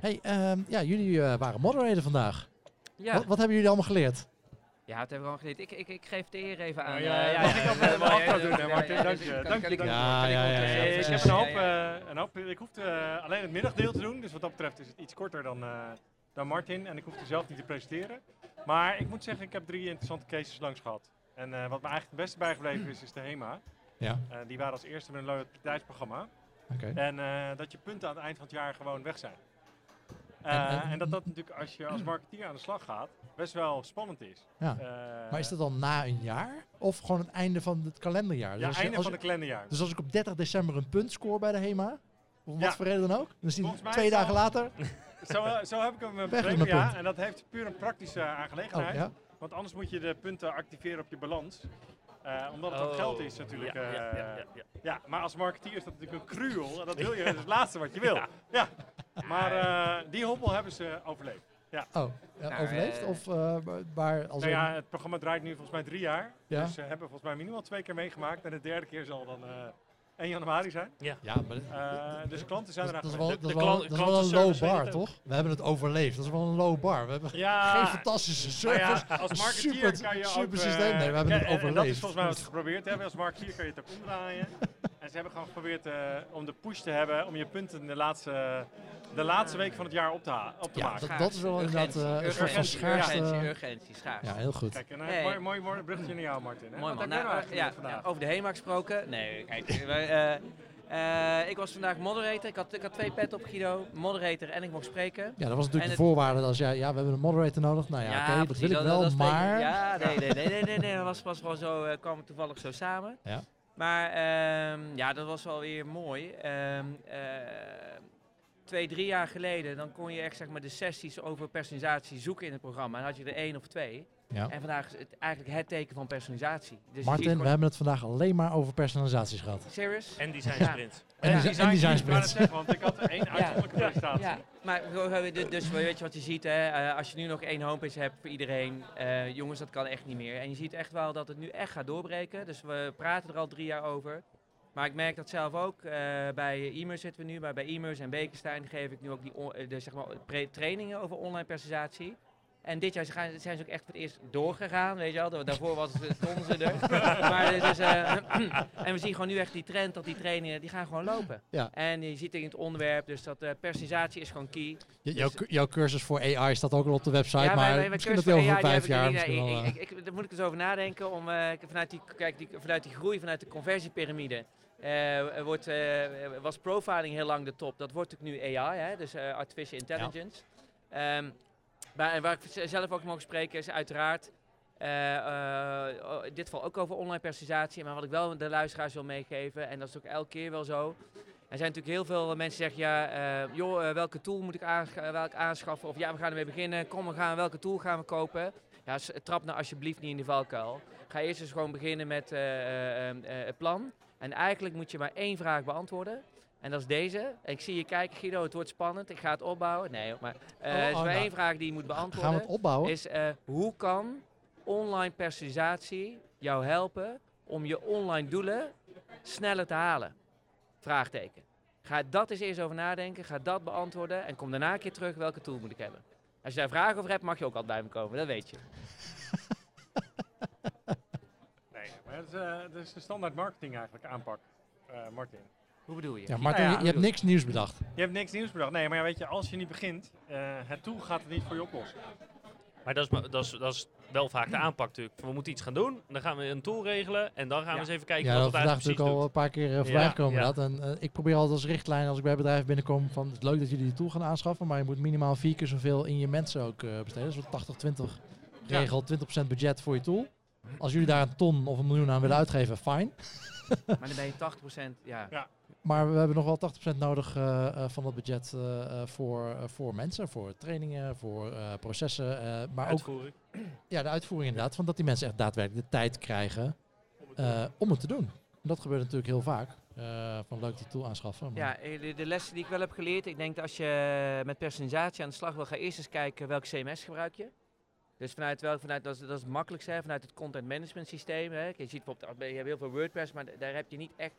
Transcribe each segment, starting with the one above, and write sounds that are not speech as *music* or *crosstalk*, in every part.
Hey, ehm, ja, jullie eh, waren moderator vandaag. Ja, Wat, wat hebben jullie allemaal geleerd? ja dat hebben we gewoon geleerd. Ik, ik, ik geef de eer even aan. Nou ja, eh, ik ja, aftrap doen, hè, ja, Martin? Dank dus je, dank ik- Ja, ik ja, ja, eh, ik heb een hoop, eh, een hoop, ik hoefde eh, alleen het middagdeel te doen, dus wat dat betreft is het iets korter dan, eh, dan Martin. En ik hoefde zelf niet te presenteren. Maar ik moet zeggen, ik heb drie interessante cases langs gehad. En eh, wat me eigenlijk het beste bijgebleven is, is de HEMA. Ja, Eh, die waren als eerste met een loyaliteitsprogramma. oké. En eh, dat je punten aan het eind van het jaar gewoon weg zijn. Eh, En- en, en- dat dat natuurlijk als je als marketeer aan de slag gaat, best wel spannend is. Ja. Eh, Maar is dat dan na een jaar? Of gewoon het einde van het kalenderjaar? Dus ja, als je- einde van je- de kalenderjaar. Dus als ik op 30 december een punt score bij de HEMA, om Ja. wat voor reden dan ook, dan Volgens mij twee dagen later. *laughs* Zo, eh, zo heb ik hem eh, begrepen, ja. punt. En dat heeft puur een praktische Oh, aangelegenheid. ja. Want anders moet je de punten activeren op je balans. Eh, omdat het Oh, ook geld is natuurlijk. ja, ja, eh, ja, ja, ja. ja, maar als marketeer is dat natuurlijk een cruel. En dat wil je, dat is het laatste wat je wil. Ja. Maar eh, die hobbel hebben ze overleefd. Oh, ja, Nou, overleefd? eh, Of eh, waar als Nou ja, het programma draait nu volgens mij drie jaar. Ja. Dus ze hebben volgens mij minimaal twee keer meegemaakt. En de derde keer zal dan eh 1 januari zijn. ja, maar dat, Eh, dus de klanten zijn dat, eraan gewend. wel, dat is de wel, klant- dat is wel een low bar, toch? We hebben het overleefd. Dat is wel een low bar. We hebben Ja, geen fantastische Nou service. ja, als marketeer super- kan je ook... super eh, systeem. Nee, we hebben ja, het En dat overleefd. is volgens mij wat ze geprobeerd hebben. Als marketeer kan je het ook omdraaien. *laughs* en ze hebben gewoon geprobeerd eh, om de push te hebben om je punten in de laatste, de laatste week van het jaar op te, ha- op te Ja, maken. dat, dat is wel inderdaad Urgentie, eh, een soort van urgentie, schaarste. urgentie, urgentie, schaars. Ja, heel goed. Kijk, en, een mooi, mooi, mooi bruggetje naar jou, Martin. Hè? Mooi man. Nou, nou eh, ja, ja, over de HEMA gesproken. Nee, kijk, *laughs* wij, eh, eh, ik was vandaag moderator. Ik had, ik had twee pet op Guido. Moderator en ik mocht spreken. Ja, dat was natuurlijk En de voorwaarde. Als jij, ja, we hebben een moderator nodig. Nou ja, oké, dat precies, wil ik wel, maar... Ja, nee, nee, nee, nee, nee, nee. dat was, was gewoon zo, eh, kwam het toevallig zo samen. Ja. Maar ehm, ja, dat was wel weer mooi. Ehm, eh, twee, drie jaar geleden, dan kon je echt zeg maar de sessies over personalisatie zoeken in het programma. En had je er één of twee. Ja. En vandaag is het eigenlijk het teken van personalisatie. Dus Martin, we hebben het vandaag alleen maar over personalisaties gehad. Serious? En design Ja. sprint. En, Ja. design, en design Ik net sprints. zeggen, want ik had één uitzonderlijke presentatie. Ja, maar dus- dus weet je wat je ziet, hè? eh, als je nu nog één homepage hebt voor iedereen, eh, jongens, dat kan echt niet meer. En je ziet echt wel dat het nu echt gaat doorbreken. Dus we praten er al drie jaar over. Maar ik merk dat zelf ook. eh, bij e zitten we nu, maar bij e en Bekenstein geef ik nu ook die on- de, zeg maar, pre- trainingen over online personalisatie. En dit jaar zijn ze ook echt voor het eerst doorgegaan, weet je wel. Daarvoor was het, stonden ze er. *laughs* maar dit is, eh, *clears throat* en we zien gewoon nu echt die trend dat die trainingen, die gaan gewoon lopen. Ja. En je ziet het in het onderwerp, dus dat eh, personalisatie is gewoon key. J- jouw, cu- jouw cursus voor AI staat ook al op de website, Ja, maar wij misschien dat over AI, vijf jaar ik niet- eh, ik- ik- Daar moet ik eens over nadenken. Om, vanuit, die, kijk, die, vanuit die groei, vanuit de conversiepyramide. er wordt, was profiling heel lang de top. Dat wordt natuurlijk nu AI, hè, dus artificial intelligence. Ehm, maar, en waar ik zelf ook mogen spreken is uiteraard. eh, eh, oh, in dit geval ook over online personalisatie. Maar wat ik wel de luisteraars wil meegeven, en dat is ook elke keer wel zo. Er zijn natuurlijk heel veel mensen die zeggen, ja, eh, joh, welke tool moet ik welke aanschaffen? Of ja, we gaan ermee beginnen. Kom, we gaan, welke tool gaan we kopen? Ja, trap nou alsjeblieft niet in de valkuil. Ga eerst eens gewoon beginnen met het plan. En eigenlijk moet je maar één vraag beantwoorden. En dat is deze. Ik zie je kijken, Guido, het wordt spannend. Ik ga het opbouwen. Nee, maar eh Oh, er is oh, maar nou. één vraag die je moet gaan we beantwoorden. het opbouwen? Is eh, hoe kan online personalisatie jou helpen om je online doelen sneller te halen? Vraagteken. Ga dat eens eerst over nadenken, ga dat beantwoorden en kom daarna een keer terug welke tool moet ik hebben. Als je daar vragen over hebt, mag je ook altijd bij me komen, dat weet je. *laughs* Nee, maar het is, eh, het is de standaard marketing eigenlijk aanpak, eh, Martin. Hoe bedoel je? Ja, Martin, ja, je, je hebt niks nieuws bedacht. Je hebt niks nieuws bedacht. Nee, maar ja, weet je, als je niet begint, eh, het tool gaat het niet voor je oplossen. Maar dat is, dat, is, dat is wel vaak de aanpak natuurlijk. We moeten iets gaan doen, dan gaan we een tool regelen en dan gaan we Ja. eens even kijken Ja, wat dat het vandaag eigenlijk natuurlijk precies al een paar keer uh, voorbij Ja, gekomen. ja. Dat. En eh, ik probeer altijd als richtlijn als ik bij bedrijven binnenkom van het is leuk dat jullie die tool gaan aanschaffen, maar je moet minimaal vier keer zoveel in je mensen ook besteden. Dus 80-20 Ja. regel, 20% budget voor je tool. Als jullie daar een ton of een miljoen aan willen uitgeven, fijn. Maar dan ben je 80%, ja. Maar we hebben nog wel 80% nodig eh, eh, van dat budget eh, eh, voor, voor mensen, voor trainingen, voor eh, processen. eh, maar ook Uitvoering. ja, de uitvoering inderdaad, van dat die mensen echt daadwerkelijk de tijd krijgen eh, om het te doen. En dat gebeurt natuurlijk heel vaak. eh, van leuk die tool aanschaffen. maar- Ja, de, de lessen die ik wel heb geleerd, ik denk dat als je met personalisatie aan de slag wil, ga eerst eens kijken welk CMS gebruik je. Dus vanuit welk, vanuit, dat, is, dat is het makkelijkste, hè, vanuit het content management systeem. Hè. Je ziet bijvoorbeeld, je hebt heel veel WordPress, maar daar heb je niet echt,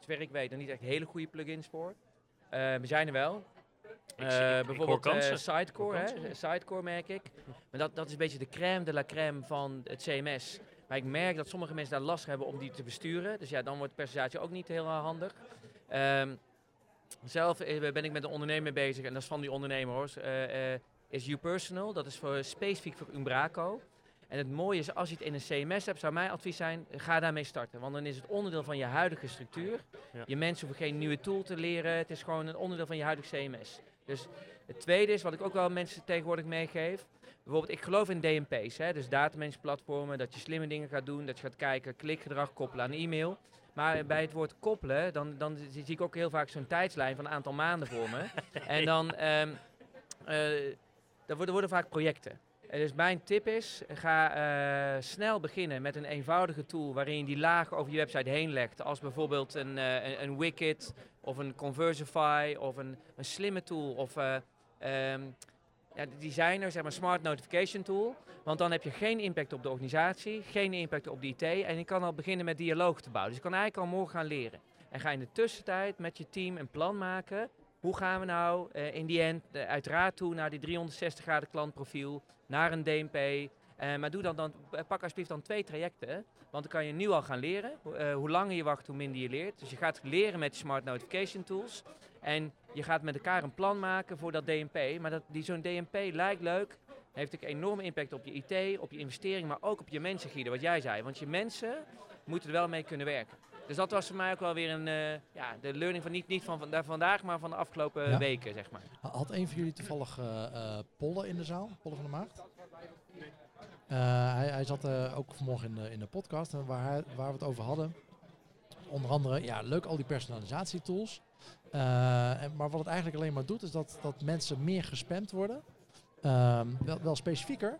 zover ik weet, nog niet echt hele goede plugins voor. Eh, we zijn er wel. Eh, hoor bijvoorbeeld eh, kansen. Sidecore, hè? Sidecore merk ik. Maar dat, dat is een beetje de crème de la crème van het CMS. Maar ik merk dat sommige mensen daar last hebben om die te besturen. Dus ja, dan wordt de presentatie ook niet heel eh, handig. Ehm, zelf eh, ben ik met een ondernemer bezig en dat is van die ondernemer hoor. eh, eh, is YouPersonal, dat is voor, specifiek voor Umbraco. En het mooie is, als je het in een CMS hebt, zou mijn advies zijn, ga daarmee starten. Want dan is het onderdeel van je huidige structuur. Ja. Je mensen hoeven geen nieuwe tool te leren. Het is gewoon een onderdeel van je huidige CMS. Dus het tweede is, wat ik ook wel mensen tegenwoordig meegeef. Bijvoorbeeld, ik geloof in DMP's, hè, dus datamanagementplatformen, dat je slimme dingen gaat doen, dat je gaat kijken, klikgedrag koppelen aan e-mail. Maar bij het woord koppelen, dan, dan zie ik ook heel vaak zo'n tijdslijn van een aantal maanden voor me. *laughs* en dan, ehm eh, dan worden, vaak projecten. En dus mijn tip is, ga eh, snel beginnen met een eenvoudige tool waarin je die lagen over je website heen legt. Als bijvoorbeeld een, eh, een, of een Conversify of een, een slimme tool of eh, ehm, ja, de designer, zeg maar smart notification tool. Want dan heb je geen impact op de organisatie, geen impact op de IT en je kan al beginnen met dialoog te bouwen. Dus je kan eigenlijk al morgen gaan leren. En ga in de tussentijd met je team een plan maken. Hoe gaan we nou eh, in die end eh, uiteraard toe naar die 360 graden klantprofiel, naar een DMP. Eh, maar doe dan, dan, pak alsjeblieft dan twee trajecten. Want dan kan je nu al gaan leren. Ho- hoe langer je wacht, hoe minder je leert. Dus je gaat leren met smart notification tools. En je gaat met elkaar een plan maken voor dat DMP. Maar die, zo'n DMP lijkt leuk. Heeft ook enorme impact op je IT, op je investering, maar ook op je mensen, wat jij zei. Want je mensen moeten er wel mee kunnen werken. Dus dat was voor mij ook wel weer een, eh, ja, de learning van niet, niet van vanda- vandaag, maar van de afgelopen Ja. weken, zeg maar. Had een van jullie toevallig eh eh, Polle in de zaal? Polle van de Maagd? Hij, hij zat ook vanmorgen in de, in de podcast en waar, hij- waar we het over hadden. Onder andere, ja, leuk al die personalisatietools. En, maar wat het eigenlijk alleen maar doet, is dat, dat mensen meer gespamd worden. Ehm, wel, wel specifieker,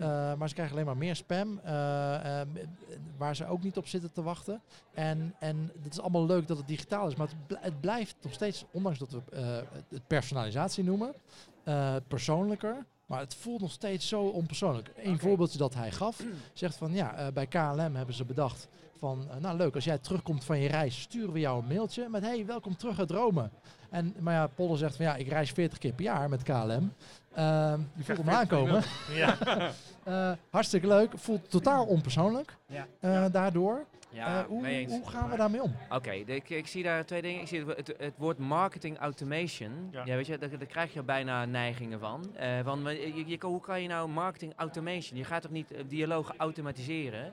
eh, maar ze krijgen alleen maar meer spam, eh, ehm, waar ze ook niet op zitten te wachten. En, en het is allemaal leuk dat het digitaal is, maar het, bl- het blijft nog steeds, ondanks dat we eh, het personalisatie noemen, eh, persoonlijker. Maar het voelt nog steeds zo onpersoonlijk. Een voorbeeldje dat hij gaf, zegt van ja, eh, bij KLM hebben ze bedacht van, eh, nou leuk, als jij terugkomt van je reis, sturen we jou een mailtje met hey, welkom terug uit Rome. En, maar ja, Polle zegt van ja, ik reis 40 keer per jaar met KLM. Ehm je voelt hem aankomen. *laughs* Ja. Eh, hartstikke leuk, voelt totaal onpersoonlijk Ja. eh, daardoor. Ja, Eh, hoe, gaan we daarmee om? Oké, ik, ik zie daar twee dingen. Ik zie het, het, het woord marketing automation. Ja. Ja. weet je, daar, daar krijg je bijna neigingen van. Eh, van je, je, hoe kan je nou marketing automation? Je gaat toch niet eh, dialogen automatiseren?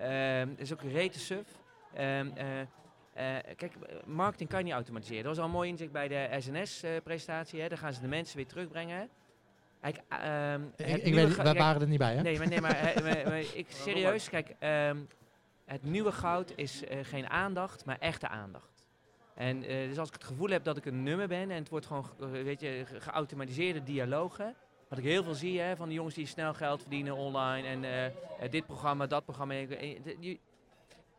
Ehm dat is ook rete suf. Ehm, eh, eh, kijk, eh, marketing kan je niet automatiseren. Dat was al een mooi inzicht bij de SNS-presentatie. Daar gaan ze de mensen weer terugbrengen. Kijk, ehm, Ik, het ik nieuwe weet, ga- wij waren er niet bij, hè? Nee, maar, nee, maar, *laughs* eh, maar- maar ik, serieus, kijk, ehm, het nieuwe goud is eh, geen aandacht, maar echte aandacht. En eh, dus als ik het gevoel heb dat ik een nummer ben en het wordt gewoon, ge- eh, weet je, ge- geautomatiseerde dialogen. Wat ik heel veel zie hè, van de jongens die snel geld verdienen online en eh, eh, dit programma, dat programma. eh, je-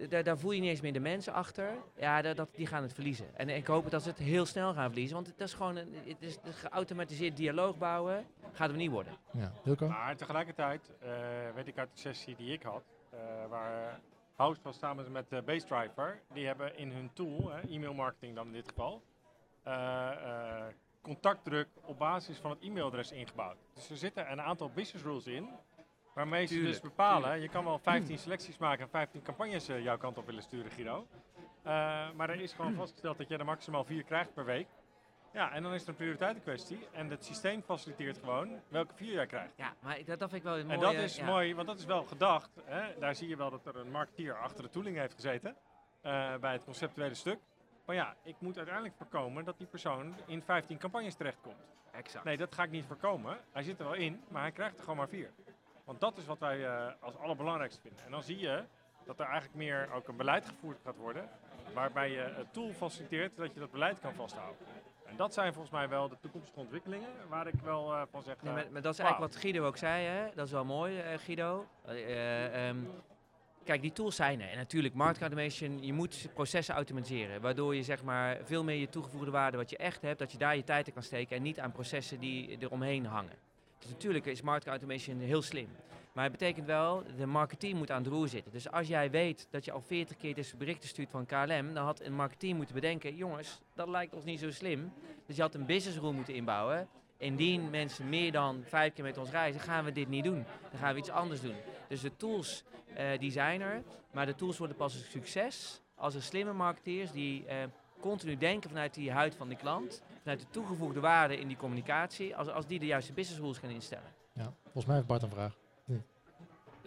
daar, daar voel je niet eens meer de mensen achter. Ja, dat, dat, die gaan het verliezen. En ik hoop dat ze het heel snel gaan verliezen. Want het is gewoon een, het is een geautomatiseerd dialoog bouwen. Gaat hem niet worden. Ja, Wilco? Maar tegelijkertijd eh, weet ik uit de sessie die ik had, eh, waar House was samen met uh, Basedriver, die hebben in hun tool, hè, e-mail marketing dan in dit geval, eh, eh, contactdruk op basis van het e-mailadres ingebouwd. Dus er zitten een aantal business rules in, waarmee ze dus Tuurlijk, bepalen, je kan wel 15 selecties maken en 15 campagnes eh, jouw kant op willen sturen, Guido. Eh, maar er is gewoon vastgesteld dat je er maximaal vier krijgt per week. Ja, en dan is er een prioriteitenkwestie. En het systeem faciliteert gewoon welke vier jij krijgt. Ja, maar dat, dat vind ik wel een En mooie... dat is ja. mooi, want dat is wel gedacht. Hè? Daar zie je wel dat er een marketeer achter de tooling heeft gezeten. eh, bij het conceptuele stuk. Ja, ik moet uiteindelijk voorkomen dat die persoon in 15 campagnes terechtkomt. Exact. Nee, dat ga ik niet voorkomen. Hij zit er wel in, maar hij krijgt er gewoon maar vier. Want dat is wat wij eh, als allerbelangrijkste vinden. En dan zie je dat er eigenlijk meer ook een beleid gevoerd gaat worden. Waarbij je het tool faciliteert dat je dat beleid kan vasthouden. En dat zijn volgens mij wel de toekomstige ontwikkelingen waar ik wel eh, van zeg. Nee, eh, maar, maar dat is eigenlijk wat Guido ook zei, hè? dat is wel mooi, Guido. Eh, eh, ehm, kijk, die tools zijn er. En natuurlijk, marketing automation, je moet processen automatiseren. Waardoor je zeg maar, veel meer je toegevoegde waarde wat je echt hebt, dat je daar je tijd in kan steken en niet aan processen die er omheen hangen. Dus natuurlijk is marketing automation heel slim. Maar het betekent wel, de marketeer moet aan het roer zitten. Dus als jij weet dat je al 40 keer deze berichten stuurt van KLM, dan had een marketeer moeten bedenken, jongens, dat lijkt ons niet zo slim. Dus je had een business rule moeten inbouwen. Indien mensen meer dan vijf keer met ons reizen, gaan we dit niet doen. Dan gaan we iets anders doen. Dus de tools eh, die zijn er, maar de tools worden pas een succes als er slimme marketeers die eh, continu denken vanuit die huid van de klant, vanuit de toegevoegde waarde in die communicatie, als, als die de juiste business rules gaan instellen. Ja. Volgens mij heeft Bart een vraag.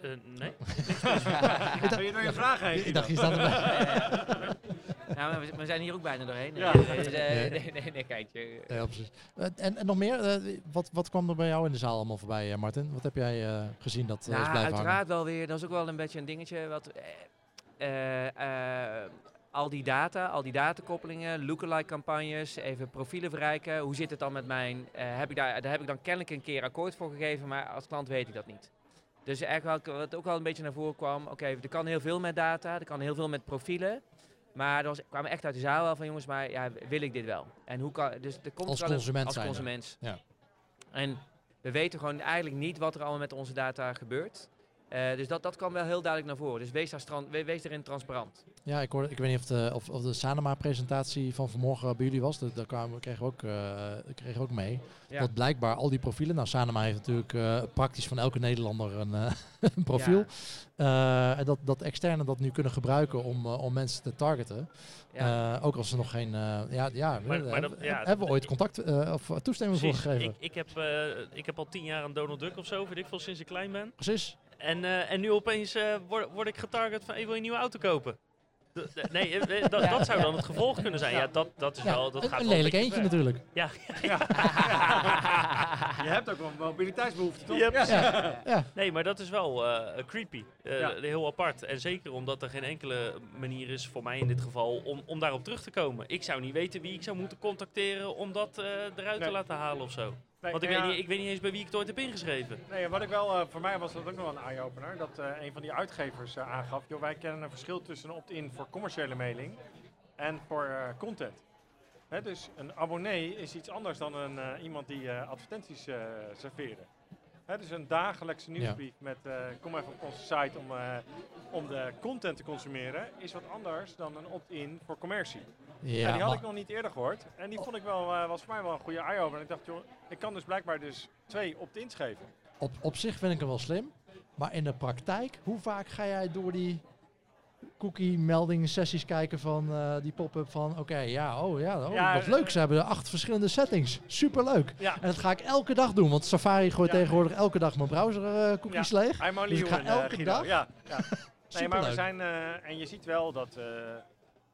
Eh, nee? *laughs* Ben je door je vragen heen? Ik dacht, je staat erbij. *laughs* *laughs* Ja, maar we, we zijn hier ook bijna doorheen. Ja. Dus, eh, Nee. nee, nee, nee, kijkje. Ja, precies. Eh, en, en nog meer? Eh, wat, wat kwam er bij jou in de zaal allemaal voorbij, eh, Martin? Wat heb jij eh, gezien dat eh, is Nou, blijven hangen? uiteraard wel weer. Dat is ook wel een beetje een dingetje. Wat, eh, eh, eh, al die data, al die datakoppelingen, lookalike campagnes, even profielen verrijken. Hoe zit het dan met mijn... eh, heb ik daar, daar heb ik dan kennelijk een keer akkoord voor gegeven, maar als klant weet ik dat niet. Dus eigenlijk wat ook wel een beetje naar voren kwam, oké, er kan heel veel met data, er kan heel veel met profielen. Maar er was, kwamen echt uit de zaal wel van jongens, maar ja, wil ik dit wel? En hoe kan, dus er komt Als wel een- consument als consument. Ja. En we weten gewoon eigenlijk niet wat er allemaal met onze data gebeurt. Eh, dus dat, dat kwam wel heel duidelijk naar voren. Dus wees, daar wees erin transparant. Ja, ik, hoorde, ik weet niet of de, of, of de Sanema-presentatie van vanmorgen bij jullie was. Dat, daar kwamen, kregen, we ook, eh, kregen we ook mee. Ja. Dat blijkbaar al die profielen... Nou, Sanema heeft natuurlijk eh, praktisch van elke Nederlander een, eh, *laughs* een profiel. Eh, en dat, dat externe dat nu kunnen gebruiken om, om mensen te targeten. Ja. Eh, ook als ze nog geen... eh, ja, ja, Maar- maar dat- hebben, ja, hebben we ooit contact eh, of toestemming voor gegeven? Ik, ik, heb, eh, ik heb al tien jaar een Donald Duck of zo, weet ik veel, sinds ik klein ben. Precies. En, eh, en nu opeens eh, word, word ik getarget van, hey, wil je een nieuwe auto kopen? Nee, eh, dat, Ja, dat zou dan het gevolg kunnen zijn. Ja, dat, dat is Ja, wel, dat een, gaat een lelijk eentje ver. natuurlijk. Ja, *laughs* Je hebt ook wel een mobiliteitsbehoefte, toch? Ja, precies. Ja, ja. Nee, maar dat is wel eh, creepy. Eh, Ja. Heel apart. En zeker omdat er geen enkele manier is, voor mij in dit geval, om, om daarop terug te komen. Ik zou niet weten wie ik zou moeten contacteren om dat eh, eruit Nee. te laten halen of zo. Nee, Want ik, ja, weet niet, ik weet niet eens bij wie ik het ooit heb ingeschreven. Nee, wat ik wel, eh, voor mij was dat ook nog wel een eye-opener. Dat eh, een van die uitgevers eh, aangaf, joh, wij kennen een verschil tussen een opt-in voor commerciële mailing en voor content. Hè, dus een abonnee is iets anders dan een, iemand die advertenties serveren. Hè, dus een dagelijkse nieuwsbrief met eh, kom even op onze site om, eh, om de content te consumeren is wat anders dan een opt-in voor commercie. Ja, die had ik nog niet eerder gehoord. En die vond ik wel, eh, was voor mij wel een goede eye-opener. Ik dacht, joh, ik kan dus blijkbaar dus twee opt-ins geven. op, op zich vind ik hem wel slim. Maar in de praktijk, hoe vaak ga jij door die cookie-melding sessies kijken van eh, die pop-up van oké, ja, oh ja, oh, Ja, wat eh, leuk. Ze hebben acht verschillende settings. Superleuk. Ja. En dat ga ik elke dag doen, want Safari gooit Ja. tegenwoordig elke dag mijn browser eh, cookies leeg. Dus ik ga human, elke dag? Ja, ja. *laughs* Nee, maar we zijn, en je ziet wel dat,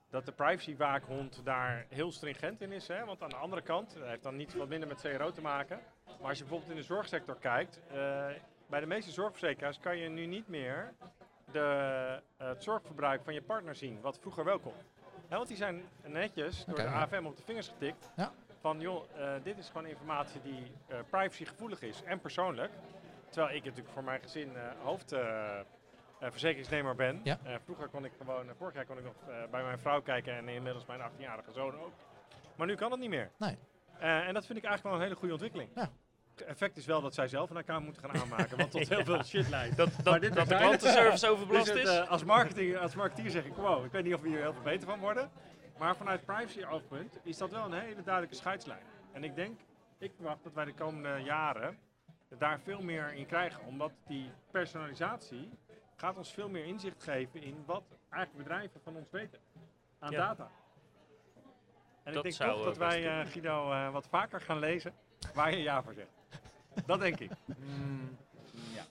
dat de privacywaakhond daar heel stringent in is. Hè? Want aan de andere kant, dat heeft dan niet wat minder met CRO te maken. Maar als je bijvoorbeeld in de zorgsector kijkt, bij de meeste zorgverzekeraars kan je nu niet meer de, eh, het zorgverbruik van je partner zien, wat vroeger wel kon. Want die zijn netjes door de ja. AFM op de vingers getikt. Ja. Van joh, eh, dit is gewoon informatie die eh privacygevoelig is en persoonlijk. Terwijl ik natuurlijk voor mijn gezin eh, hoofd eh, eh, verzekeringsnemer ben. Vroeger kon ik gewoon, vorig jaar kon ik nog bij mijn vrouw kijken en inmiddels mijn 18-jarige zoon ook. Maar nu kan dat niet meer. Nee. En dat vind ik eigenlijk wel een hele goede ontwikkeling. Ja. Het effect is wel dat zij zelf een account moeten gaan aanmaken, wat tot *laughs* heel veel shit leidt. Dat, Maar dat, dit dat de klantenservice Dus overbelast het, is. eh, als, marketing, als marketeer zeg ik, wow, ik weet niet of we hier heel veel beter van worden. Maar vanuit privacy oogpunt is dat wel een hele duidelijke scheidslijn. En ik denk, ik verwacht dat wij de komende jaren daar veel meer in krijgen. Omdat die personalisatie gaat ons veel meer inzicht geven in wat eigenlijk bedrijven van ons weten. Aan Ja. data. En Dat ik denk toch eh, dat wij, eh, Guido, eh, wat vaker gaan lezen waar je ja voor zegt. *laughs* Dat denk ik. Mm, ja.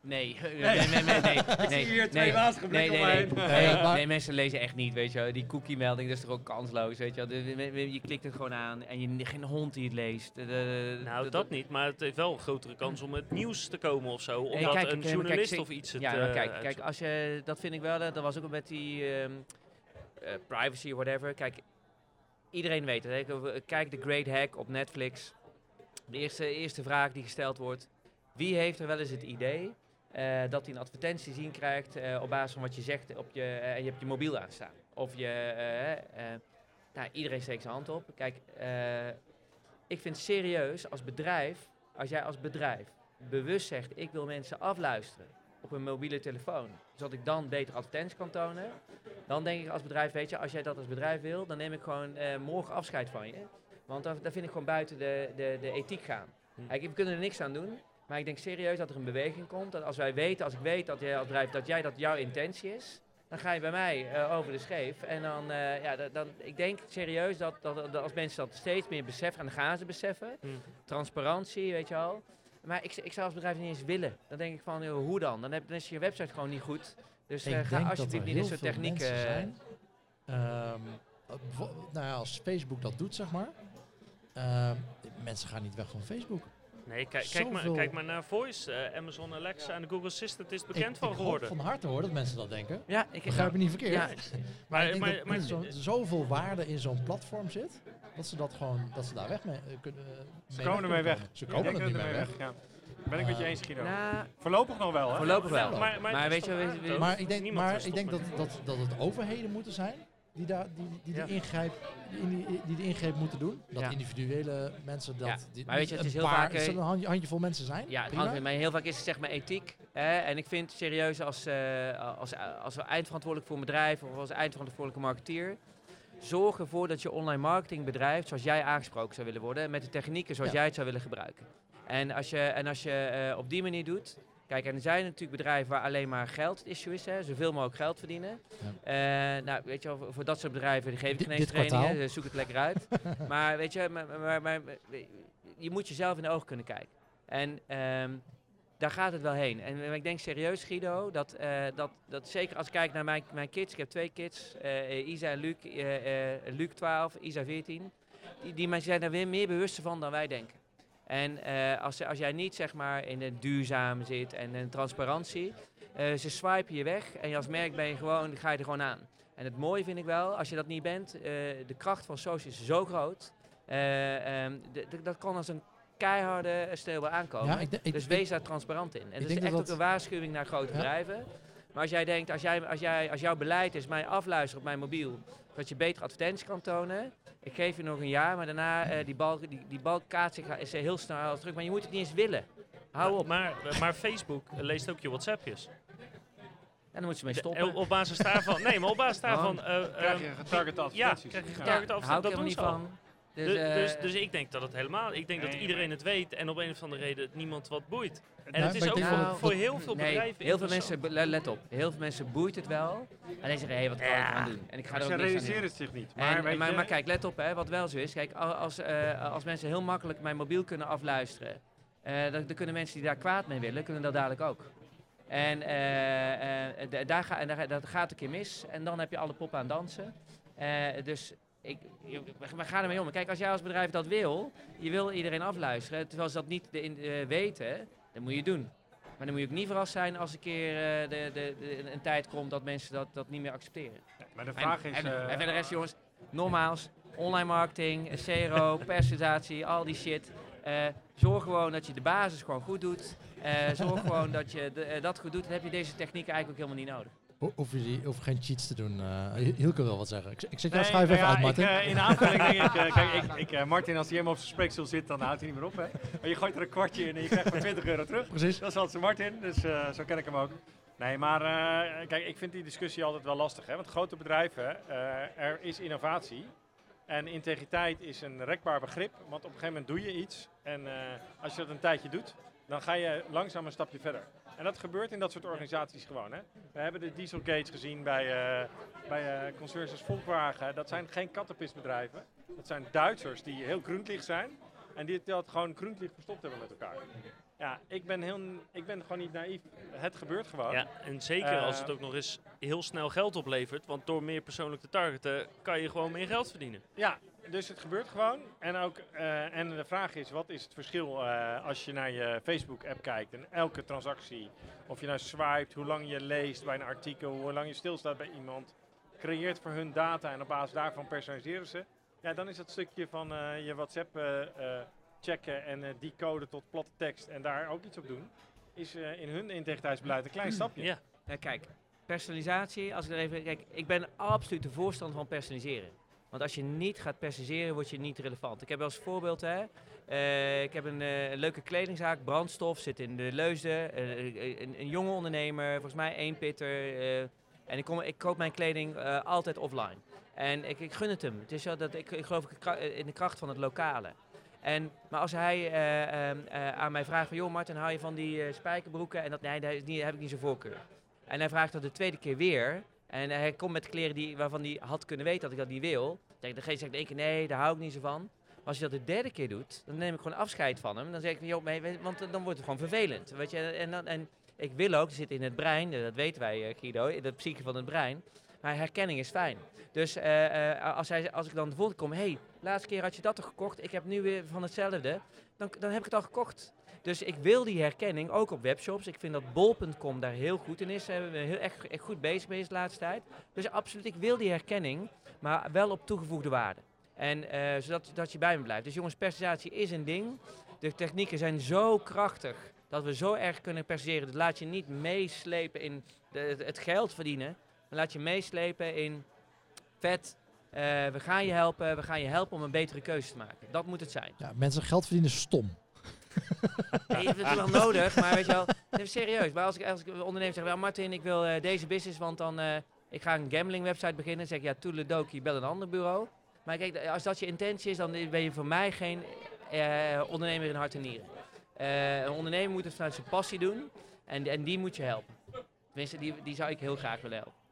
Nee, *laughs* nee, nee, nee, nee. nee, *laughs* Ik zie hier twee nee, nee, nee, nee, nee, nee, mensen lezen echt niet, weet je wel. Die cookie-melding, dat is toch ook kansloos, weet je wel. Je klikt het gewoon aan en je, geen hond die het leest. De- de- Nou, dat niet, maar het heeft wel een grotere kans om het nieuws te komen of zo. Nee, Omdat kijk, een kijk, journalist kijk, of iets het Ja, maar eh, kijk, kijk, als je, dat vind ik wel, eh, dat was ook met die ehm, eh, privacy of whatever. Kijk, iedereen weet het. Kijk de Great Hack op Netflix. De eerste, vraag die gesteld wordt. Wie heeft er wel eens het idee eh, dat hij een advertentie zien krijgt eh, op basis van wat je zegt op je, eh, en je hebt je mobiel aanstaan? Of je, nou, iedereen steekt zijn hand op. Kijk, ik vind serieus als bedrijf als jij als bedrijf bewust zegt, ik wil mensen afluisteren op een mobiele telefoon, zodat ik dan beter advertenties kan tonen, dan denk ik als bedrijf, weet je, als jij dat als bedrijf wil, dan neem ik gewoon morgen afscheid van je. Want daar, daar vind ik gewoon buiten de, de, de ethiek gaan. Hm. Kijk, we kunnen er niks aan doen, maar ik denk serieus dat er een beweging komt. Dat als wij weten, als ik weet dat jij als bedrijf, dat jij dat jouw intentie is, dan ga je bij mij eh, over de scheef. En dan, eh, ja, dat, dan, ik denk serieus dat, dat, dat als mensen dat steeds meer beseffen, en dan gaan ze beseffen, Hm. transparantie, weet je wel. Maar ik, ik zou als bedrijf niet eens willen. Dan denk ik van, joh, hoe dan? Dan, heb, dan is je website gewoon niet goed. Dus denk ga dat alsjeblieft niet dit soort technieken... zijn. Ehm, eh, nou ja, als Facebook dat doet, zeg maar. Ehm, mensen gaan niet weg van Facebook. Nee, kijk, kijk, maar, kijk maar naar Voice. eh, Amazon Alexa en de Google Assistant is bekend ik, van ik hoop geworden. van harte hoor dat mensen dat denken. Ja, ik Begrijp me niet verkeerd. Ja, *laughs* Maar, Maar- maar- er zo, zoveel waarde in zo'n platform zit, dat ze dat gewoon, dat ze daar weg mee eh, kunnen. Ze mee komen ermee kunnen weg. Ze komen er niet mee weg. Ja. Ben ik met je eens, Guido. nou, Voorlopig nog wel, hè? voorlopig wel. Maar- maar- maar maar het weet je? Maar ik denk, maar ik denk dat, dat, dat het overheden moeten zijn die, daar, die, die, Ja. die, ingrijp, die, die, die de ingreep moeten doen. Dat Ja. individuele mensen dat. Ja, die- maar weet je, het een is heel paar- vaak, het eh, zullen een handje, handjevol mensen zijn. Ja, het maar heel vaak is het zeg maar ethiek. Hè? En ik vind serieus als, eh als, als eindverantwoordelijk voor een bedrijf of als eindverantwoordelijke marketeer. Zorg ervoor dat je online marketing bedrijft zoals jij aangesproken zou willen worden. Met de technieken zoals Ja. jij het zou willen gebruiken. En als je, en als je eh, op die manier doet. Kijk, en er zijn natuurlijk bedrijven waar alleen maar geld het issue is. Hè, zoveel mogelijk geld verdienen. Eh, nou, weet je wel, voor, dat soort bedrijven die geef ik geen eens trainingen. zoek het lekker uit. *laughs* maar weet je, maar, maar, maar, maar, je moet jezelf in de ogen kunnen kijken. En ehm, daar gaat het wel heen. En ik denk serieus, Guido, dat, eh, dat, dat zeker als ik kijk naar mijn, mijn kids, ik heb twee kids, eh, Isa en Luc, Luc 12, Isa 14, die, die mensen zijn er weer meer bewust van dan wij denken. En eh, als, als jij niet zeg maar in het duurzaam zit en in transparantie, eh, ze swipen je weg en als merk ben je gewoon, ga je er gewoon aan. En het mooie vind ik wel, als je dat niet bent, eh, de kracht van social is zo groot. eh, ehm, dat kan als een keiharde steelbaar aankomen. Ja, ik, denk- ik, dus wees daar transparant in. En dat is echt dat ook een waarschuwing naar grote Ja. bedrijven. Maar als jij denkt, als, jij, als, jij, als jouw beleid is mij afluisteren op mijn mobiel, zodat je beter advertenties kan tonen. Ik geef je nog een jaar, maar daarna eh, die bal, die, die bal kaatst zich is eh, heel snel terug. Maar je moet het niet eens willen. Hou op. Maar, maar Facebook leest ook je WhatsAppjes. En dan moet ze mee De- stoppen. op basis daarvan. Nee, maar op basis *laughs* daarvan. eh, Krijg eh, je getargete ja, advertenties. krijg je Ja. daar advertenties. hou ik Dat doen niet ze al. van. Dus, Dus, eh, dus, dus ik denk dat het helemaal. Ik denk dat Nee, iedereen het weet en op een of andere reden niemand wat boeit. En Nou, het is maar ook voor, voor heel veel nee, bedrijven. heel veel mensen, le- let op, heel veel mensen boeit het wel. En die zeggen, hé, wat kan ik eraan doen? En ik ga Maar er ze ook aan doen. realiseren het zich niet. Maar, En, weet maar, je, maar kijk, let op, hè, wat wel zo is. Kijk, al- als, eh, als mensen heel makkelijk mijn mobiel kunnen afluisteren, eh, dan, dan kunnen mensen die daar kwaad mee willen, kunnen dat dadelijk ook. En, eh, daar, ga, en daar, dat gaat een keer mis. En dan heb je alle poppen aan dansen. Eh, dus ik, we gaan ermee om. Kijk, als jij als bedrijf dat wil, je wil iedereen afluisteren, terwijl ze dat niet de, in, eh, weten, dan moet je doen. Maar dan moet je ook niet verrast zijn als een keer eh, de, de, de- een tijd komt dat mensen dat, dat niet meer accepteren. maar de vraag en, is... en, eh, en verder de rest, jongens, nogmaals, online marketing, eh, CRO, *laughs* personalisatie, al die shit. Eh, zorg gewoon dat je de basis gewoon goed doet. Eh, zorg gewoon dat je de- eh, dat goed doet. Dan heb je deze technieken eigenlijk ook helemaal niet nodig. Hoef je, hoef geen cheats te doen. Hielke wil wat zeggen. Ik, ik zet jouw Nee, schuif even uit, Martin. Ik, eh, in aanvulling denk ik, eh, *laughs* kijk, ik, ik, Martin, als hij helemaal op zijn spreekstoel zit, dan houdt hij niet meer op. Hè? Maar je gooit er een kwartje in en je krijgt maar 20 euro terug. Precies. Dat is altijd Martin, dus zo ken ik hem ook. Nee, maar kijk, ik vind die discussie altijd wel lastig. Hè? Want grote bedrijven, er is innovatie. En integriteit is een rekbaar begrip, want op een gegeven moment doe je iets. En als je dat een tijdje doet, dan ga je langzaam een stapje verder. En dat gebeurt in dat soort organisaties gewoon. Hè? We hebben de Dieselgates gezien bij, eh bij eh concerns als Volkswagen. Dat zijn geen kattenpistbedrijven. Dat zijn Duitsers die heel groentlicht zijn. En die dat gewoon groentlicht verstopt hebben met elkaar. Ja, ik ben, heel, ik ben gewoon niet naïef. Het gebeurt gewoon. Ja, en zeker als Eh, het ook nog eens heel snel geld oplevert. Want door meer persoonlijk te targeten kan je gewoon meer geld verdienen. Ja, dus het gebeurt gewoon. En, ook, eh, en de vraag is, wat is het verschil eh, als je naar je Facebook-app kijkt en elke transactie, of je nou swipet, hoe lang je leest bij een artikel, hoe lang je stilstaat bij iemand, creëert voor hun data en op basis daarvan personaliseren ze. Ja, dan is dat stukje van eh, je WhatsApp eh, eh, checken en eh decoden tot platte tekst en daar ook iets op doen, is eh, in hun integriteitsbeleid een klein *clears throat* stapje. Ja, Ja, kijk, personalisatie, als ik er even. Kijk, ik ben absoluut de voorstander van personaliseren. Want als je niet gaat preciseren, word je niet relevant. Ik heb een voorbeeld, hè. Eh, ik heb een eh, leuke kledingzaak, brandstof, zit in de Leusden. Eh, een, een jonge ondernemer, volgens mij één pitter. en ik, kom, ik koop mijn kleding altijd offline. En ik, ik gun het hem. Het is zo dat ik, ik geloof in de kracht van het lokale. En, maar als hij aan mij vraagt van, joh Martin, hou je van die spijkerbroeken? En dat, nee, daar, heb ik niet zo'n voorkeur. En hij vraagt dat de tweede keer weer. En hij komt met kleren die, waarvan hij had kunnen weten dat ik dat niet wil. Dan zeg ik in één keer, nee, daar hou ik niet zo van. Maar als je dat de derde keer doet, dan neem ik gewoon afscheid van hem. Dan zeg ik, joh, nee, want dan wordt het gewoon vervelend. Weet je? En, dan, en ik wil ook, het zit in het brein, eh, dat weten wij eh, Guido, in de psyche van het brein. Maar herkenning is fijn. Dus eh, als, hij, als ik dan de volgende kom, hé, hey, laatste keer had je dat toch gekocht? Ik heb nu weer van hetzelfde. Dan, dan heb ik het al gekocht. Dus ik wil die herkenning, ook op webshops. Ik vind dat bol.com daar heel goed in is. Daar hebben we heel echt, goed bezig geweest de laatste tijd. Dus absoluut, ik wil die herkenning, maar wel op toegevoegde waarde. En eh, zodat dat je bij me blijft. Dus jongens, personalisatie is een ding. De technieken zijn zo krachtig dat we zo erg kunnen persiseren. Dus laat je niet meeslepen in het- geld verdienen. Maar laat je meeslepen in vet. eh, we gaan je helpen. We gaan je helpen om een betere keuze te maken. Dat moet het zijn. Ja, mensen geld verdienen stom. Je hebt het wel nodig, maar weet je wel, serieus. Maar als ik, als ik een ondernemer zeg, wel Martin, ik wil eh, deze business, want dan eh, ik ga een gambling website beginnen. Zeg ja, toedeledokie, bel een ander bureau. Maar kijk, als dat je intentie is, dan ben je voor mij geen eh, ondernemer in hart en nieren. Een ondernemer moet het vanuit zijn passie doen en, en die moet je helpen. Tenminste, die, die zou ik heel graag willen helpen.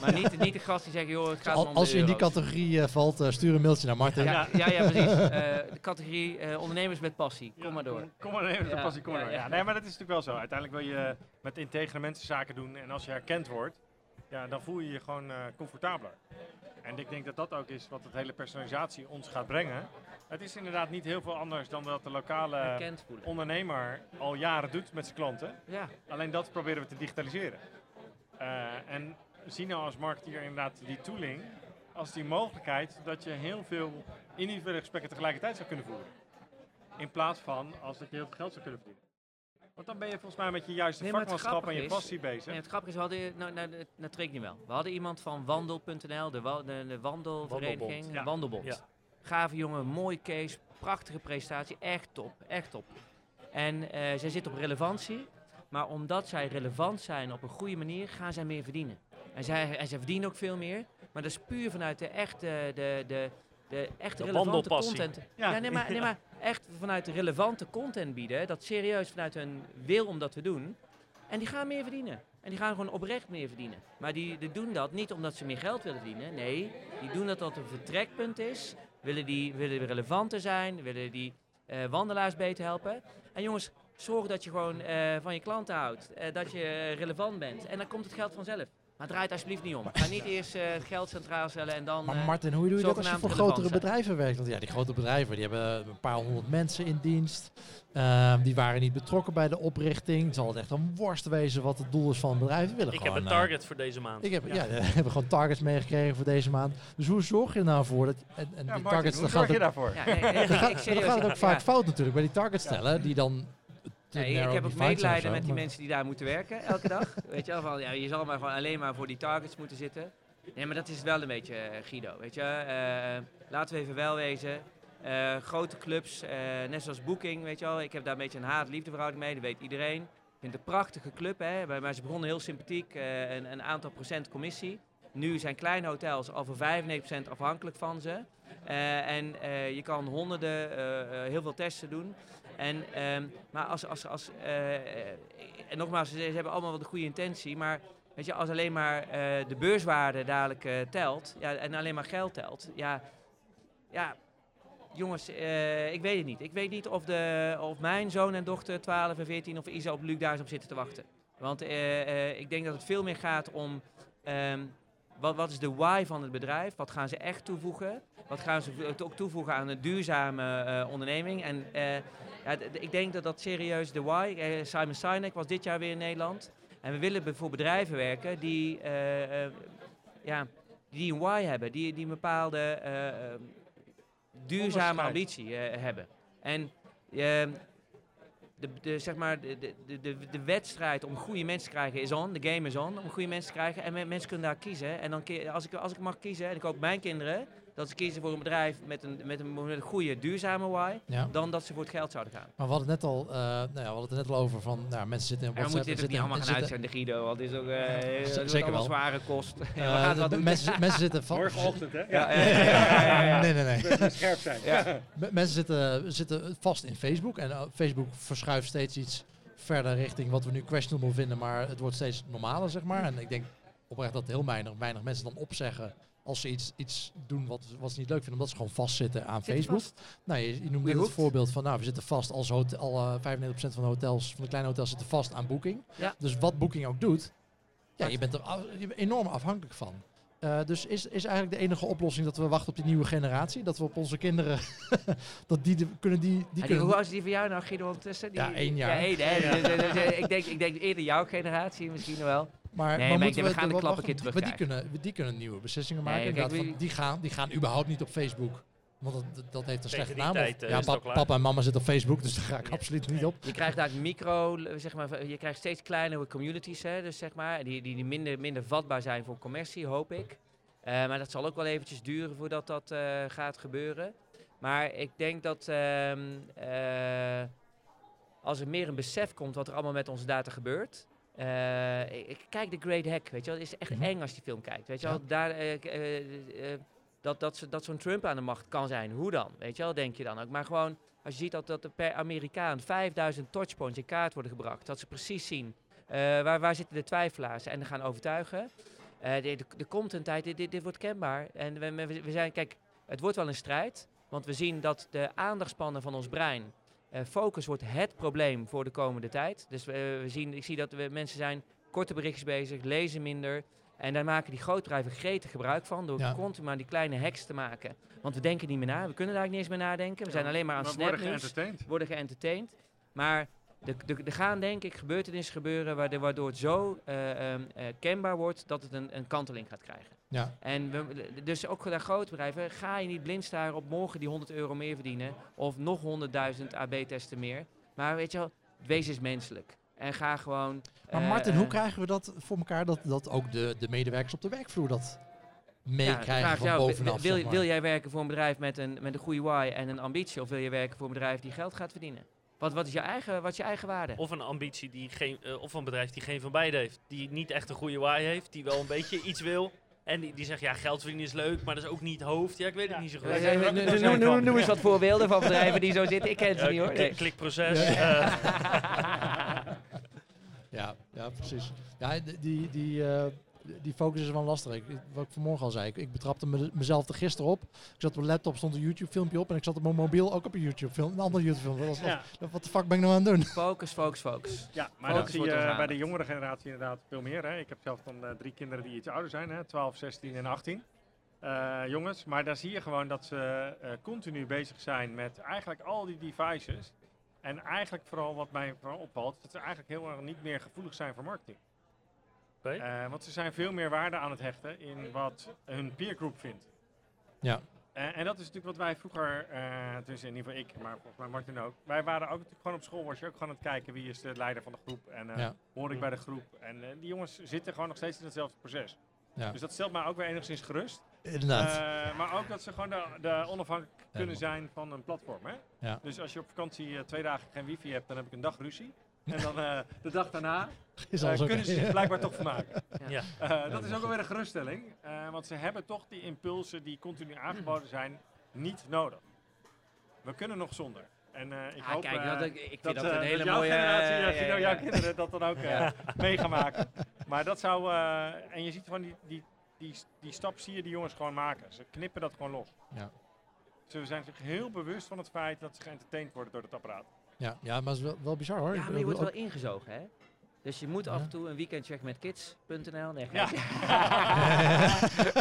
Maar niet, niet de gast die zegt, joh, het gaat Al- om als je in die categorie eh, valt, eh, stuur een mailtje naar Martin. Ja, ja, ja, precies. *laughs* Eh, de categorie eh, ondernemers met passie. Kom Ja, maar door. Kom, Ja, ja, passie, kom maar ja, door. ja. Ja, nee, maar dat is natuurlijk wel zo. Uiteindelijk wil je met integere mensen zaken doen en als je herkend wordt, ja, dan voel je je gewoon eh, comfortabeler. En ik denk dat dat ook is wat het hele personalisatie ons gaat brengen. Het is inderdaad niet heel veel anders dan dat de lokale ondernemer al jaren doet met zijn klanten. Ja. Alleen dat proberen we te digitaliseren. Eh, en zien nou als marketeer inderdaad die tooling als die mogelijkheid dat je heel veel individuele gesprekken tegelijkertijd zou kunnen voeren. In plaats van als dat je heel veel geld zou kunnen verdienen. Want dan ben je volgens mij met je juiste Nee, vakmanschap en je is- passie bezig. Nee, het grappige is, we hadden, nou, nou, dat- dat trek ik niet wel. We hadden iemand van wandel.nl, de, wa- de, de wandelvereniging, Wandelbond, ja. Wandelbond. Ja. Gave jongen, mooi case, prachtige presentatie, echt top, echt top. En eh, zij zit op relevantie, maar omdat zij relevant zijn op een goede manier, gaan zij meer verdienen. En zij, en zij verdienen ook veel meer, maar dat is puur vanuit de echte, de, de, de echte De relevante content. Ja. Ja, nee, maar, nee, maar echt vanuit de relevante content bieden, dat serieus vanuit hun wil om dat te doen. En die gaan meer verdienen. En die gaan gewoon oprecht meer verdienen. Maar die, die doen dat niet omdat ze meer geld willen verdienen. Nee, die doen dat dat een vertrekpunt is. Willen die willen relevanter zijn. Willen die eh, wandelaars beter helpen. En jongens, zorg dat je gewoon eh, van je klanten houdt. eh, dat je relevant bent. En dan komt het geld vanzelf. Maar draai het alsjeblieft niet om. Ga niet eerst eh, het geld centraal stellen en dan... Maar eh, Martin, hoe doe je dat als je voor grotere zijn. bedrijven werkt? Want ja, die grote bedrijven die hebben een paar honderd mensen in dienst. Ehm, die waren niet betrokken bij de oprichting. Het zal het echt een worst wezen wat het doel is van het bedrijf. Willen Ik heb een eh, target voor deze maand. ik heb, ja. Ja. *laughs* we hebben gewoon targets meegekregen voor deze maand. Dus hoe zorg je er nou voor dat... En, en Ja, die Martin, targets, hoe zorg je daarvoor? ja, nee, nee, dan ik- gaat, dan gaat het ook vaak fout natuurlijk bij die targets stellen. Die dan Nee, ik heb ook medelijden zo, met die maar- mensen die daar moeten werken elke dag. *laughs* Weet je wel, van ja, je zal maar gewoon alleen maar voor die targets moeten zitten. Nee, maar dat is wel een beetje eh, Guido, weet je. Eh, laten we even wel wezen. Eh, grote clubs, net zoals Booking, weet je wel. Ik heb daar een beetje een haat-liefdeverhouding mee, dat weet iedereen. Ik vind het een prachtige club, hè. Maar- Maar ze begonnen heel sympathiek, een, een aantal procent commissie. Nu zijn kleine hotels al voor 95% afhankelijk van ze. En je kan honderden, heel veel testen doen. En, ehm, maar als, als, als eh, eh, en nogmaals, ze, hebben allemaal wel de goede intentie, maar weet je, als alleen maar eh, de beurswaarde dadelijk telt, ja, en alleen maar geld telt, ja, ja jongens, ik weet het niet. Ik weet niet of, de, of mijn zoon en dochter 12 en 14 of Isa op Luc daar op zitten te wachten. Want ik denk dat het veel meer gaat om ehm, wat, wat is de why van het bedrijf? Wat gaan ze echt toevoegen? Wat gaan ze ook toevoegen aan een duurzame eh, onderneming? En eh, ja, ik denk dat dat serieus de why. eh, Simon Sinek was dit jaar weer in Nederland. En we willen voor bedrijven werken die, ja, die een why hebben, die, die een bepaalde duurzame ambitie hebben. En de, zeg maar, de, de, de, de, wedstrijd om goede mensen te krijgen is on. De game is on om goede mensen te krijgen. En men- mensen kunnen daar kiezen. En dan, als, ik, als ik mag kiezen, en ik hoop mijn kinderen, dat ze kiezen voor een bedrijf met een, met een, met een goede, duurzame why, Ja. dan dat ze voor het geld zouden gaan. Maar we hadden het net al, eh, nou ja, we hadden het net al over van, nou, mensen zitten in En we WhatsApp. moeten dit ook niet allemaal gaan zitten- uitzenden, Guido, want het is ook eh, wordt zeker allemaal wel. zware kost. eh, *laughs* we gaan doen. mensen, mensen zitten van, Morgenochtend, hè? Ja, ja, ja, ja, ja, ja. Nee, nee, nee. Scherp zijn. Mensen zitten, zitten vast in Facebook. En Facebook verschuift steeds iets verder richting wat we nu questionable vinden. Maar het wordt steeds normaler, zeg maar. En ik denk oprecht dat heel weinig, weinig mensen dan opzeggen als ze iets, iets doen wat, wat ze niet leuk vinden. Omdat ze gewoon vastzitten aan Zit Facebook. Nou, je, je noemt net het voorbeeld van, nou, we zitten vast als hotel, al eh, 95% van de hotels, van de kleine hotels zitten vast aan Booking. Ja. Dus wat Booking ook doet, ja, je bent er af- je bent enorm afhankelijk van. Eh, dus is, is eigenlijk de enige oplossing dat we wachten op die nieuwe generatie? Dat we op onze kinderen, *laughs* dat die de- kunnen die, die En die, kunnen... hoe oud is die van jou nou, Guido, ondertussen? Die, Ja, één jaar. Ja, één, hè. *laughs* Dus, dus, dus, ik, denk, ik denk eerder jouw generatie misschien wel. Maar, Nee, maar ik moeten denk, we gaan de klap een keer maar die kunnen, die kunnen nieuwe beslissingen Nee, maken. kijk, van, die, gaan, die gaan überhaupt niet op Facebook. Want dat, dat heeft een slechte naam. tijd, Of- eh, ja, papa en mama zitten op Facebook, dus daar ga ik absoluut niet op. Je krijgt eigenlijk micro, zeg maar, je krijgt steeds kleinere communities, hè, dus zeg maar, die, die, die minder, minder vatbaar zijn voor commercie, hoop ik. Eh, maar dat zal ook wel eventjes duren voordat dat eh, gaat gebeuren. Maar ik denk dat ehm, eh, als er meer een besef komt wat er allemaal met onze data gebeurt. Eh, ik, kijk de Great Hack, weet je wel. Het is echt Mhm. eng als je die film kijkt, weet je Ja. wel. Daar, eh, eh, dat, dat, dat zo'n Trump aan de macht kan zijn. Hoe dan? Weet je wel, denk je dan ook. Maar gewoon, als je ziet dat, dat er per Amerikaan 5000 touchpoints in kaart worden gebracht. Dat ze precies zien waar, waar zitten de twijfelaars en gaan overtuigen. Er komt een tijd, dit, dit, dit wordt kenbaar. En we, we, we zijn, kijk, het wordt wel een strijd. Want we zien dat de aandachtspannen van ons brein, focus wordt het probleem voor de komende tijd. Dus we, we zien, ik zie dat we mensen zijn korte berichtjes bezig, lezen minder. En daar maken die grootbedrijven gretig gebruik van door Ja. continu maar die kleine hacks te maken. Want we denken niet meer na, we kunnen daar niet eens meer nadenken. We zijn alleen maar aan Snap worden geëntertained. worden geëntertained. Maar er de, de gaan denk ik gebeurtenissen gebeuren waardoor, het zo eh, ehm, eh, kenbaar wordt dat het een, een kanteling gaat krijgen. Ja, En we, dus ook naar grote bedrijven, ga je niet blind staren op morgen die 100 euro meer verdienen of nog 100.000 AB-testen meer. Maar weet je wel, wees eens menselijk. En ga gewoon... maar eh, Martin, hoe eh, krijgen we dat voor elkaar dat, dat ook de, de medewerkers op de werkvloer dat ja, meekrijgen vraag van jou, wil- bovenaf? Wil, zeg maar? wil jij werken voor een bedrijf met een, met een goede why en een ambitie? Of wil je werken voor een bedrijf die geld gaat verdienen? Wat, wat, is, je eigen, wat is je eigen waarde? Of een ambitie die geen, eh, of een bedrijf die geen van beide heeft. Die niet echt een goede why heeft, die wel een *laughs* beetje iets wil. En die, die zegt, ja, geld verdienen is leuk, maar dat is ook niet hoofd. Ja, ik weet het niet zo goed. Noem- eens wat voorbeelden van bedrijven die zo *laughs* zitten. Ik ken ze Ja, niet hoor. klik- Nee. Klikproces. Ja. eh, *laughs* Ja, ja, precies. Ja, die, die, eh, die focus is wel lastig. Ik, wat ik vanmorgen al zei, ik, ik betrapte me, mezelf er gisteren op. Ik zat op mijn laptop, stond een YouTube filmpje op en ik zat op mijn mobiel ook op een YouTube film, een ander YouTube film. Dat was, Ja. wat, wat de fuck ben ik nou aan het doen? Focus, focus, focus. Ja, maar Focus dat zie wordt je bij de jongere generatie inderdaad veel meer. Hè. Ik heb zelf dan eh, drie kinderen die iets ouder zijn, hè, 12, 16 en 18. eh, jongens, maar daar zie je gewoon dat ze eh, continu bezig zijn met eigenlijk al die devices. En eigenlijk vooral wat mij vooral opvalt, dat ze eigenlijk heel erg niet meer gevoelig zijn voor marketing. Eh, want ze zijn veel meer waarde aan het hechten in wat hun peergroep vindt. Ja. Eh, en dat is natuurlijk wat wij vroeger, eh dus in ieder geval ik, maar volgens mij Martin ook. Wij waren ook natuurlijk gewoon op school, was je ook gewoon aan het kijken wie is de leider van de groep. En eh, Ja. hoor ik bij de groep. En die jongens zitten gewoon nog steeds in hetzelfde proces. Ja. Dus dat stelt mij ook weer enigszins gerust. Inderdaad. Eh, maar ook dat ze gewoon de, de onafhankelijk kunnen zijn van een platform. Hè? Ja. Dus als je op vakantie eh, twee dagen geen wifi hebt, dan heb ik een dag ruzie. En dan eh, de dag daarna eh, oké. kunnen ze zich blijkbaar toch vermaken. Ja. Eh, dat is ook alweer een geruststelling. eh, want ze hebben toch die impulsen die continu aangeboden zijn, niet nodig. We kunnen nog zonder. En eh, ik Ah, hoop kijk, dat, ik ik vind dat, dat, een hele dat jouw mooie... generatie, eh, ja, ja, Guido, ja, jouw kinderen dat dan ook eh, Ja. mee gaan maken. Maar dat zou, eh, en je ziet gewoon die, die, die, die stap zie je die jongens gewoon maken. Ze knippen dat gewoon los. Ja. Ze zijn zich heel bewust van het feit dat ze geëntertained worden door het apparaat. Ja, ja, maar het is wel, wel bizar hoor. Ja, maar je wordt wel ingezogen, hè? Dus je moet Ja. af en toe een weekendcheck met kids.nl. Nee, Ja. *laughs*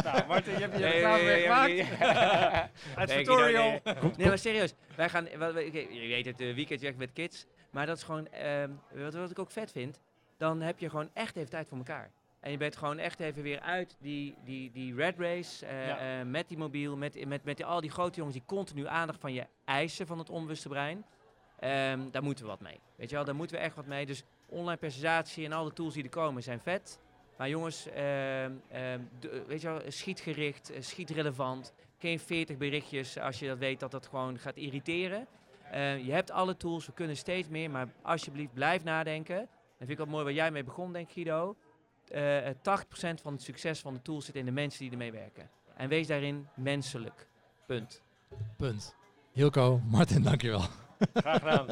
nou, Martin, je hebt je Nee, reclame nee, gemaakt. nee. *laughs* Advertorial. Guido, nee, nee. Nee, maar serieus. Wij gaan, wat- je weet het, uh, weekendcheck met kids. Maar dat is gewoon, ehm, wat, wat ik ook vet vind, dan heb je gewoon echt even tijd voor elkaar. En je bent gewoon echt even weer uit die, die, die red race eh, Ja. eh, met die mobiel, met, met, met die, al die grote jongens die continu aandacht van je eisen van het onbewuste brein. Ehm, daar moeten we wat mee. Weet je wel, daar moeten we echt wat mee. Dus online presentatie en alle tools die er komen zijn vet. Maar jongens, ehm, de- weet je wel, schietgericht, eh, schietrelevant. geen 40 berichtjes als je dat weet dat dat gewoon gaat irriteren. Je hebt alle tools, we kunnen steeds meer, maar alsjeblieft blijf nadenken. En vind ik wel mooi waar jij mee begon, denk Guido. Eh, eh, 80% van het succes van de tools zit in de mensen die ermee werken. En wees daarin menselijk. Punt. Punt. Hilco, Martin, dankjewel. Graag gedaan.